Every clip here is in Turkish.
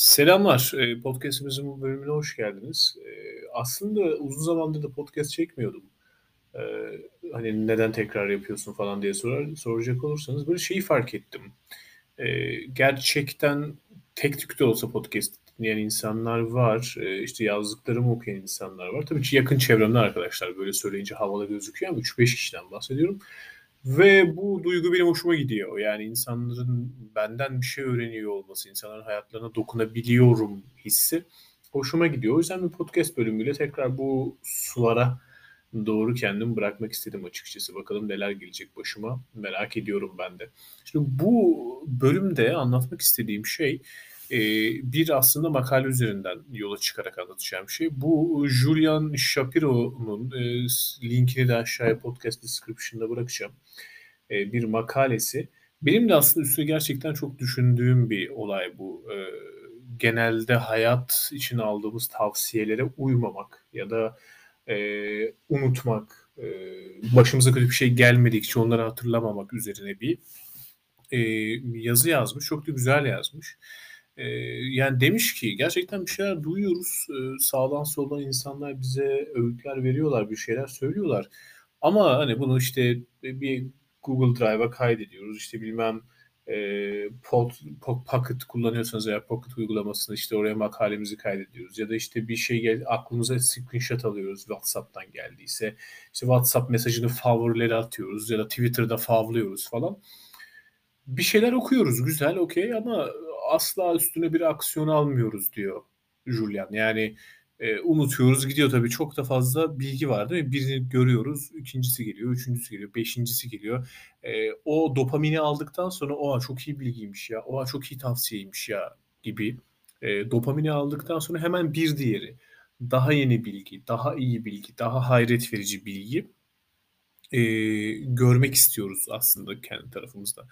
Selamlar. Eee, podcast'imizin bu bölümüne hoş geldiniz. Eee, aslında uzun zamandır da podcast çekmiyordum. Eee, hani neden tekrar yapıyorsun falan diye sorar, soracak olursanız böyle şeyi fark ettim. Gerçekten tek tük de olsa podcast dinleyen insanlar var. İşte yazdıklarımı okuyan insanlar var. Tabii ki yakın çevremde arkadaşlar böyle söyleyince havalı gözüküyor ama 3-5 kişiden bahsediyorum. Ve bu duygu benim hoşuma gidiyor. Yani insanların benden bir şey öğreniyor olması, insanların hayatlarına dokunabiliyorum hissi hoşuma gidiyor. O yüzden bir podcast bölümüyle tekrar bu sulara doğru kendimi bırakmak istedim açıkçası. Bakalım neler gelecek başıma merak ediyorum ben de. Şimdi bu bölümde anlatmak istediğim şey e, bir aslında makale üzerinden yola çıkarak anlatacağım şey. Bu Julian Shapiro'nun e, linkini de aşağıya podcast description'da bırakacağım. E, bir makalesi. Benim de aslında üstüne gerçekten çok düşündüğüm bir olay bu. E, genelde hayat için aldığımız tavsiyelere uymamak ya da e, unutmak, e, başımıza kötü bir şey gelmedikçe onları hatırlamamak üzerine bir e, yazı yazmış. Çok da güzel yazmış. E, yani demiş ki gerçekten bir şeyler duyuyoruz. E, sağdan soldan insanlar bize öğütler veriyorlar, bir şeyler söylüyorlar. Ama hani bunu işte bir Google Drive'a kaydediyoruz. İşte bilmem e, pod, pod, Pocket kullanıyorsanız eğer Pocket uygulamasını işte oraya makalemizi kaydediyoruz. Ya da işte bir şey gel, aklımıza screenshot alıyoruz WhatsApp'tan geldiyse. İşte WhatsApp mesajını favorileri atıyoruz ya da Twitter'da favlıyoruz falan. Bir şeyler okuyoruz güzel okey ama asla üstüne bir aksiyon almıyoruz diyor Julian. Yani e, unutuyoruz gidiyor tabii çok da fazla bilgi var değil mi? Birini görüyoruz, ikincisi geliyor, üçüncüsü geliyor, beşincisi geliyor. E, o dopamini aldıktan sonra oha çok iyi bilgiymiş ya, oha çok iyi tavsiyeymiş ya gibi. E, dopamini aldıktan sonra hemen bir diğeri. Daha yeni bilgi, daha iyi bilgi, daha hayret verici bilgi e, görmek istiyoruz aslında kendi tarafımızda.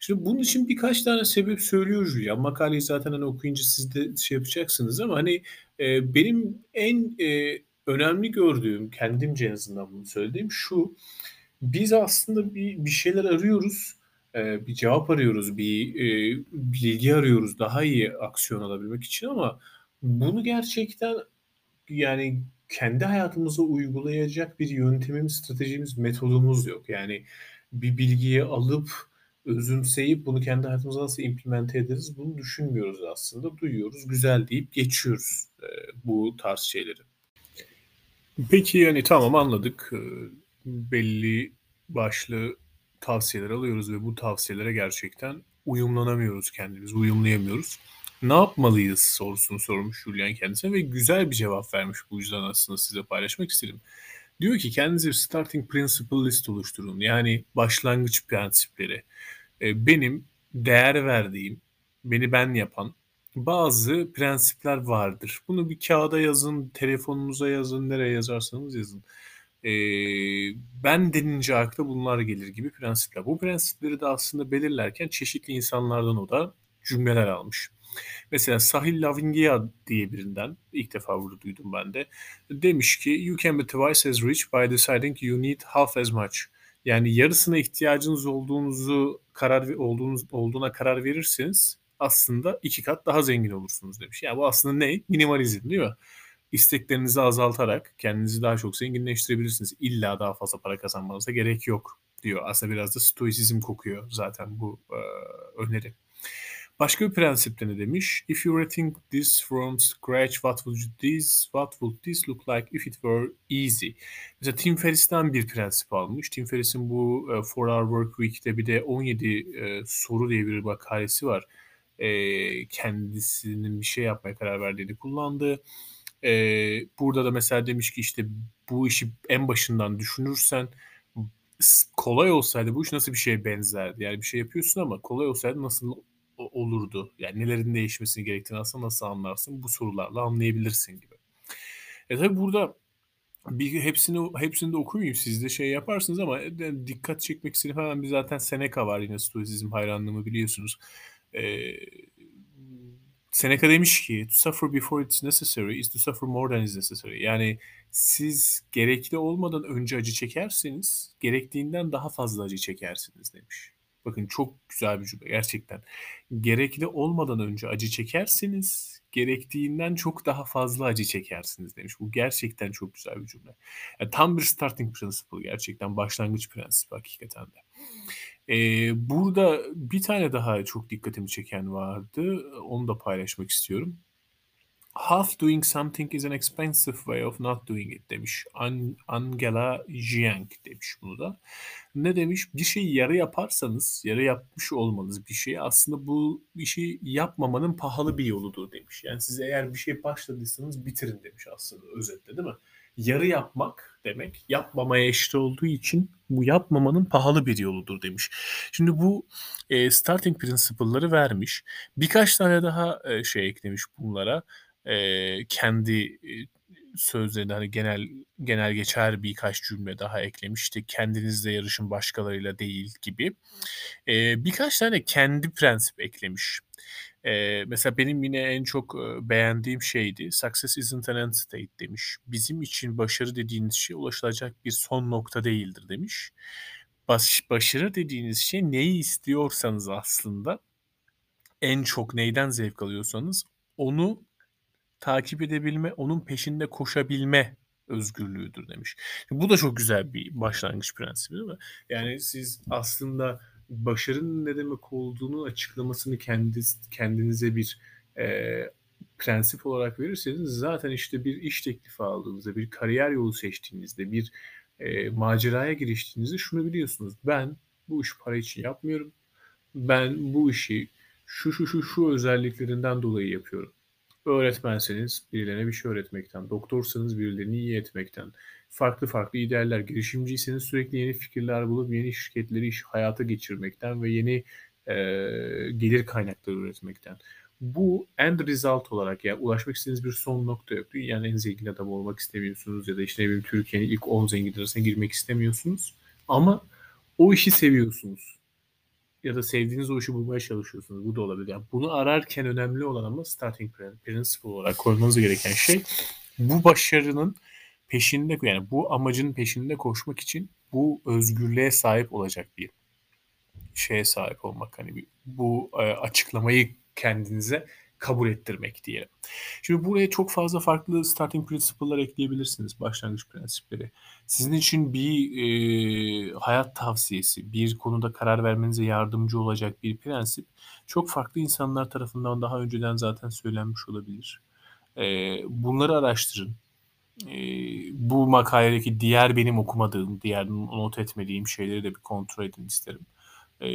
Şimdi bunun için birkaç tane sebep söylüyor Julia. Makaleyi zaten hani okuyunca siz de şey yapacaksınız ama hani e, benim en e, önemli gördüğüm, kendimce en azından bunu söylediğim şu. Biz aslında bir, bir şeyler arıyoruz. E, bir cevap arıyoruz, bir e, bilgi arıyoruz daha iyi aksiyon alabilmek için ama bunu gerçekten yani kendi hayatımıza uygulayacak bir yöntemimiz, stratejimiz, metodumuz yok. Yani bir bilgiyi alıp özümseyip bunu kendi hayatımıza nasıl implemente ederiz bunu düşünmüyoruz aslında. Duyuyoruz, güzel deyip geçiyoruz e, bu tarz şeyleri. Peki yani tamam anladık. E, belli başlı tavsiyeler alıyoruz ve bu tavsiyelere gerçekten uyumlanamıyoruz kendimiz, uyumlayamıyoruz ne yapmalıyız sorusunu sormuş Julian kendisine ve güzel bir cevap vermiş bu yüzden aslında size paylaşmak istedim. Diyor ki kendinize starting principle list oluşturun. Yani başlangıç prensipleri. E, benim değer verdiğim, beni ben yapan bazı prensipler vardır. Bunu bir kağıda yazın, telefonunuza yazın, nereye yazarsanız yazın. E, ben denince akla bunlar gelir gibi prensipler. Bu prensipleri de aslında belirlerken çeşitli insanlardan o da cümleler almış. Mesela Sahil Lavingia diye birinden ilk defa burada duydum ben de. Demiş ki you can be twice as rich by deciding you need half as much. Yani yarısına ihtiyacınız olduğunuzu karar olduğunuz olduğuna karar verirseniz aslında iki kat daha zengin olursunuz demiş. Yani bu aslında ne? Minimalizm değil mi? İsteklerinizi azaltarak kendinizi daha çok zenginleştirebilirsiniz. İlla daha fazla para kazanmanıza gerek yok diyor. Aslında biraz da stoisizm kokuyor zaten bu e, öneri. Başka bir prensipte ne demiş? If you rethink this from scratch, what would this, what would this look like if it were easy? Mesela Tim Ferriss'ten bir prensip almış. Tim Ferriss'in bu e, Four Hour Work Week'te bir de 17 e, soru diye bir makalesi var. E, kendisinin bir şey yapmaya karar verdiğini kullandı. E, burada da mesela demiş ki işte bu işi en başından düşünürsen kolay olsaydı bu iş nasıl bir şeye benzerdi? Yani bir şey yapıyorsun ama kolay olsaydı nasıl olurdu? Yani nelerin değişmesini gerektiğini aslında nasıl anlarsın? Bu sorularla anlayabilirsin gibi. E tabi burada bir hepsini hepsini de okumayayım siz de şey yaparsınız ama dikkat çekmek istediğim hemen bir zaten Seneca var yine Stoizm hayranlığımı biliyorsunuz. Ee, Seneca demiş ki to suffer before it's necessary is to suffer more than is necessary. Yani siz gerekli olmadan önce acı çekerseniz gerektiğinden daha fazla acı çekersiniz demiş. Bakın çok güzel bir cümle gerçekten. Gerekli olmadan önce acı çekersiniz, gerektiğinden çok daha fazla acı çekersiniz demiş. Bu gerçekten çok güzel bir cümle. Yani tam bir starting principle gerçekten başlangıç prensibi hakikaten de. Ee, burada bir tane daha çok dikkatimi çeken vardı. Onu da paylaşmak istiyorum. Half doing something is an expensive way of not doing it demiş. An Angela Jiang demiş bunu da. Ne demiş? Bir şeyi yarı yaparsanız, yarı yapmış olmanız bir şeyi aslında bu işi yapmamanın pahalı bir yoludur demiş. Yani siz eğer bir şey başladıysanız bitirin demiş aslında özetle değil mi? Yarı yapmak demek yapmamaya eşit olduğu için bu yapmamanın pahalı bir yoludur demiş. Şimdi bu e, starting principle'ları vermiş. Birkaç tane daha e, şey eklemiş bunlara e, kendi e, sözlerinde hani genel genel geçer birkaç cümle daha eklemişti. Kendinizle yarışın başkalarıyla değil gibi. E, birkaç tane kendi prensip eklemiş. E, mesela benim yine en çok beğendiğim şeydi. Success isn't an end state demiş. Bizim için başarı dediğiniz şey ulaşılacak bir son nokta değildir demiş. Baş, başarı dediğiniz şey neyi istiyorsanız aslında en çok neyden zevk alıyorsanız onu takip edebilme, onun peşinde koşabilme özgürlüğüdür demiş. Bu da çok güzel bir başlangıç prensibi değil mi? Yani siz aslında başarının ne demek olduğunu açıklamasını kendiniz, kendinize bir e, prensip olarak verirseniz zaten işte bir iş teklifi aldığınızda, bir kariyer yolu seçtiğinizde, bir e, maceraya giriştiğinizde şunu biliyorsunuz. Ben bu işi para için yapmıyorum. Ben bu işi şu şu şu şu özelliklerinden dolayı yapıyorum öğretmenseniz birilerine bir şey öğretmekten, doktorsanız birilerini iyi etmekten, farklı farklı idealler, girişimciyseniz sürekli yeni fikirler bulup yeni şirketleri iş hayata geçirmekten ve yeni e, gelir kaynakları üretmekten. Bu end result olarak yani ulaşmak istediğiniz bir son nokta yok. Yani en zengin adam olmak istemiyorsunuz ya da işte ne bileyim Türkiye'nin ilk 10 zengin arasına girmek istemiyorsunuz. Ama o işi seviyorsunuz ya da sevdiğiniz o işi bulmaya çalışıyorsunuz. Bu da olabilir. Yani bunu ararken önemli olan ama starting principle olarak koymanız gereken şey bu başarının peşinde yani bu amacın peşinde koşmak için bu özgürlüğe sahip olacak bir şeye sahip olmak. Hani bu e, açıklamayı kendinize kabul ettirmek diyelim. Şimdi buraya çok fazla farklı starting principle'lar ekleyebilirsiniz, başlangıç prensipleri. Sizin için bir e, hayat tavsiyesi, bir konuda karar vermenize yardımcı olacak bir prensip çok farklı insanlar tarafından daha önceden zaten söylenmiş olabilir. E, bunları araştırın. E, bu makaledeki diğer benim okumadığım, diğer not etmediğim şeyleri de bir kontrol edin isterim. E,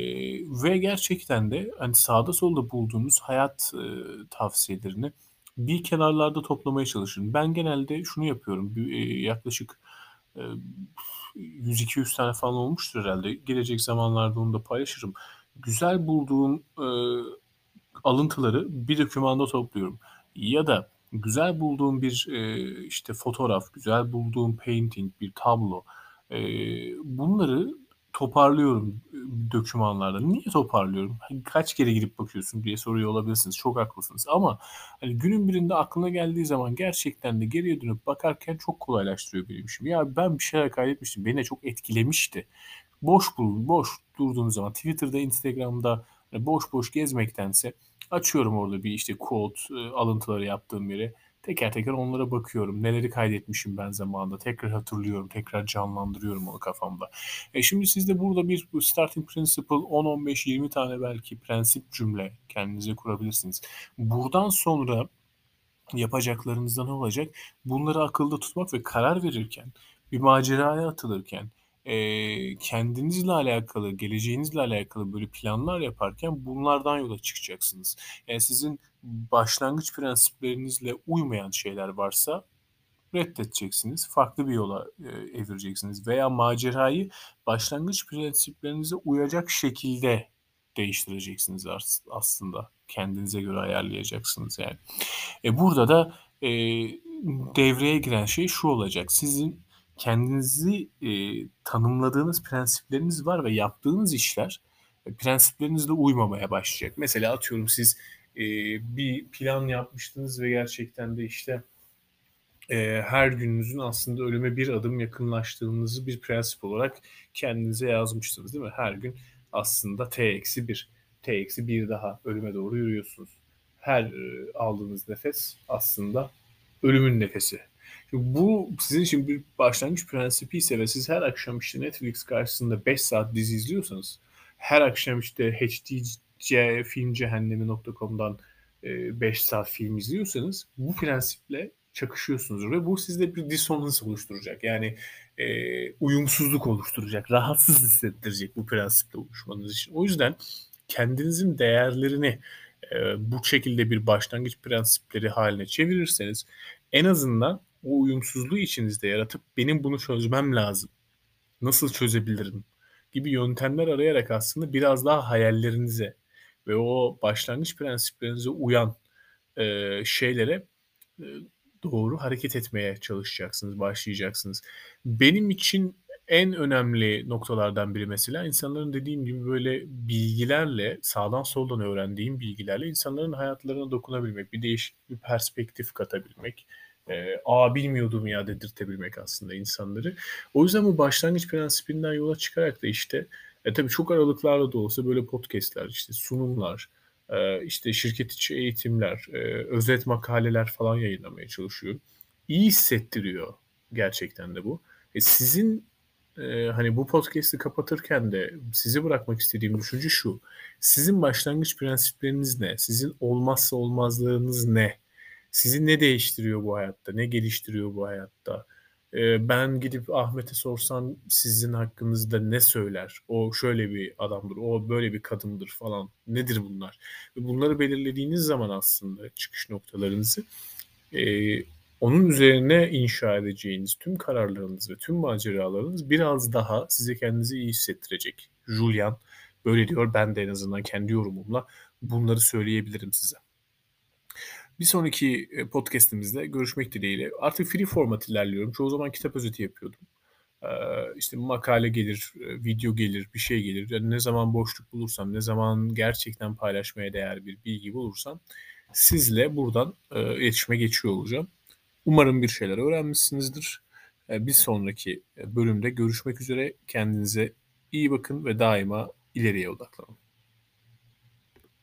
ve gerçekten de hani sağda solda bulduğunuz hayat e, tavsiyelerini bir kenarlarda toplamaya çalışın. Ben genelde şunu yapıyorum. Bir, e, yaklaşık e, 100-200 tane falan olmuştur herhalde. Gelecek zamanlarda onu da paylaşırım. Güzel bulduğum e, alıntıları bir dokümanda topluyorum. Ya da güzel bulduğum bir e, işte fotoğraf, güzel bulduğum painting, bir tablo. E, bunları toparlıyorum dokümanlarda. Niye toparlıyorum? Hani kaç kere girip bakıyorsun diye soruyor olabilirsiniz. Çok haklısınız. Ama hani günün birinde aklına geldiği zaman gerçekten de geriye dönüp bakarken çok kolaylaştırıyor benim işim. Ya ben bir şeyler kaydetmiştim. Beni çok etkilemişti. Boş bulun, boş durduğunuz zaman Twitter'da, Instagram'da hani boş boş gezmektense açıyorum orada bir işte quote alıntıları yaptığım yere teker teker onlara bakıyorum. Neleri kaydetmişim ben zamanında. Tekrar hatırlıyorum. Tekrar canlandırıyorum onu kafamda. E şimdi siz de burada bir starting principle 10-15-20 tane belki prensip cümle kendinize kurabilirsiniz. Buradan sonra yapacaklarınızda ne olacak? Bunları akılda tutmak ve karar verirken, bir maceraya atılırken, e, kendinizle alakalı, geleceğinizle alakalı böyle planlar yaparken bunlardan yola çıkacaksınız. Yani sizin başlangıç prensiplerinizle uymayan şeyler varsa reddedeceksiniz. Farklı bir yola e, evireceksiniz. Veya macerayı başlangıç prensiplerinize uyacak şekilde değiştireceksiniz aslında. Kendinize göre ayarlayacaksınız yani. E burada da e, devreye giren şey şu olacak. Sizin kendinizi e, tanımladığınız prensipleriniz var ve yaptığınız işler e, prensiplerinizle uymamaya başlayacak. Mesela atıyorum siz e, bir plan yapmıştınız ve gerçekten de işte e, her gününüzün aslında ölüme bir adım yakınlaştığınızı bir prensip olarak kendinize yazmıştınız değil mi? Her gün aslında t eksi 1. t eksi 1 daha ölüme doğru yürüyorsunuz. Her e, aldığınız nefes aslında ölümün nefesi. Şimdi bu sizin için bir başlangıç prensibi ise ve siz her akşam işte Netflix karşısında 5 saat dizi izliyorsanız her akşam işte HDC filmcehennemi.com'dan 5 saat film izliyorsanız bu prensiple çakışıyorsunuz ve bu sizde bir dissonance oluşturacak. Yani e, uyumsuzluk oluşturacak, rahatsız hissettirecek bu prensiple oluşmanız için. O yüzden kendinizin değerlerini e, bu şekilde bir başlangıç prensipleri haline çevirirseniz en azından o uyumsuzluğu içinizde yaratıp benim bunu çözmem lazım. Nasıl çözebilirim? gibi yöntemler arayarak aslında biraz daha hayallerinize ve o başlangıç prensiplerinize uyan e, şeylere e, doğru hareket etmeye çalışacaksınız, başlayacaksınız. Benim için en önemli noktalardan biri mesela insanların dediğim gibi böyle bilgilerle, sağdan soldan öğrendiğim bilgilerle insanların hayatlarına dokunabilmek, bir değişik bir perspektif katabilmek, e, aa bilmiyordum ya dedirtebilmek aslında insanları. O yüzden bu başlangıç prensibinden yola çıkarak da işte e, tabii çok aralıklarla da olsa böyle podcastler, işte sunumlar, e, işte şirket içi eğitimler, e, özet makaleler falan yayınlamaya çalışıyorum. İyi hissettiriyor gerçekten de bu. E, sizin e, hani bu podcast'i kapatırken de sizi bırakmak istediğim düşünce şu. Sizin başlangıç prensipleriniz ne? Sizin olmazsa olmazlarınız ne? Sizi ne değiştiriyor bu hayatta? Ne geliştiriyor bu hayatta? Ben gidip Ahmet'e sorsam sizin hakkınızda ne söyler? O şöyle bir adamdır, o böyle bir kadındır falan. Nedir bunlar? Bunları belirlediğiniz zaman aslında çıkış noktalarınızı onun üzerine inşa edeceğiniz tüm kararlarınız ve tüm maceralarınız biraz daha size kendinizi iyi hissettirecek. Julian böyle diyor. Ben de en azından kendi yorumumla bunları söyleyebilirim size. Bir sonraki e, podcast'imizde görüşmek dileğiyle. Artık free format ilerliyorum. Çoğu zaman kitap özeti yapıyordum. Ee, işte makale gelir, e, video gelir, bir şey gelir. Yani ne zaman boşluk bulursam, ne zaman gerçekten paylaşmaya değer bir bilgi bulursam sizle buradan e, iletişime geçiyor olacağım. Umarım bir şeyler öğrenmişsinizdir. Bir sonraki bölümde görüşmek üzere. Kendinize iyi bakın ve daima ileriye odaklanın.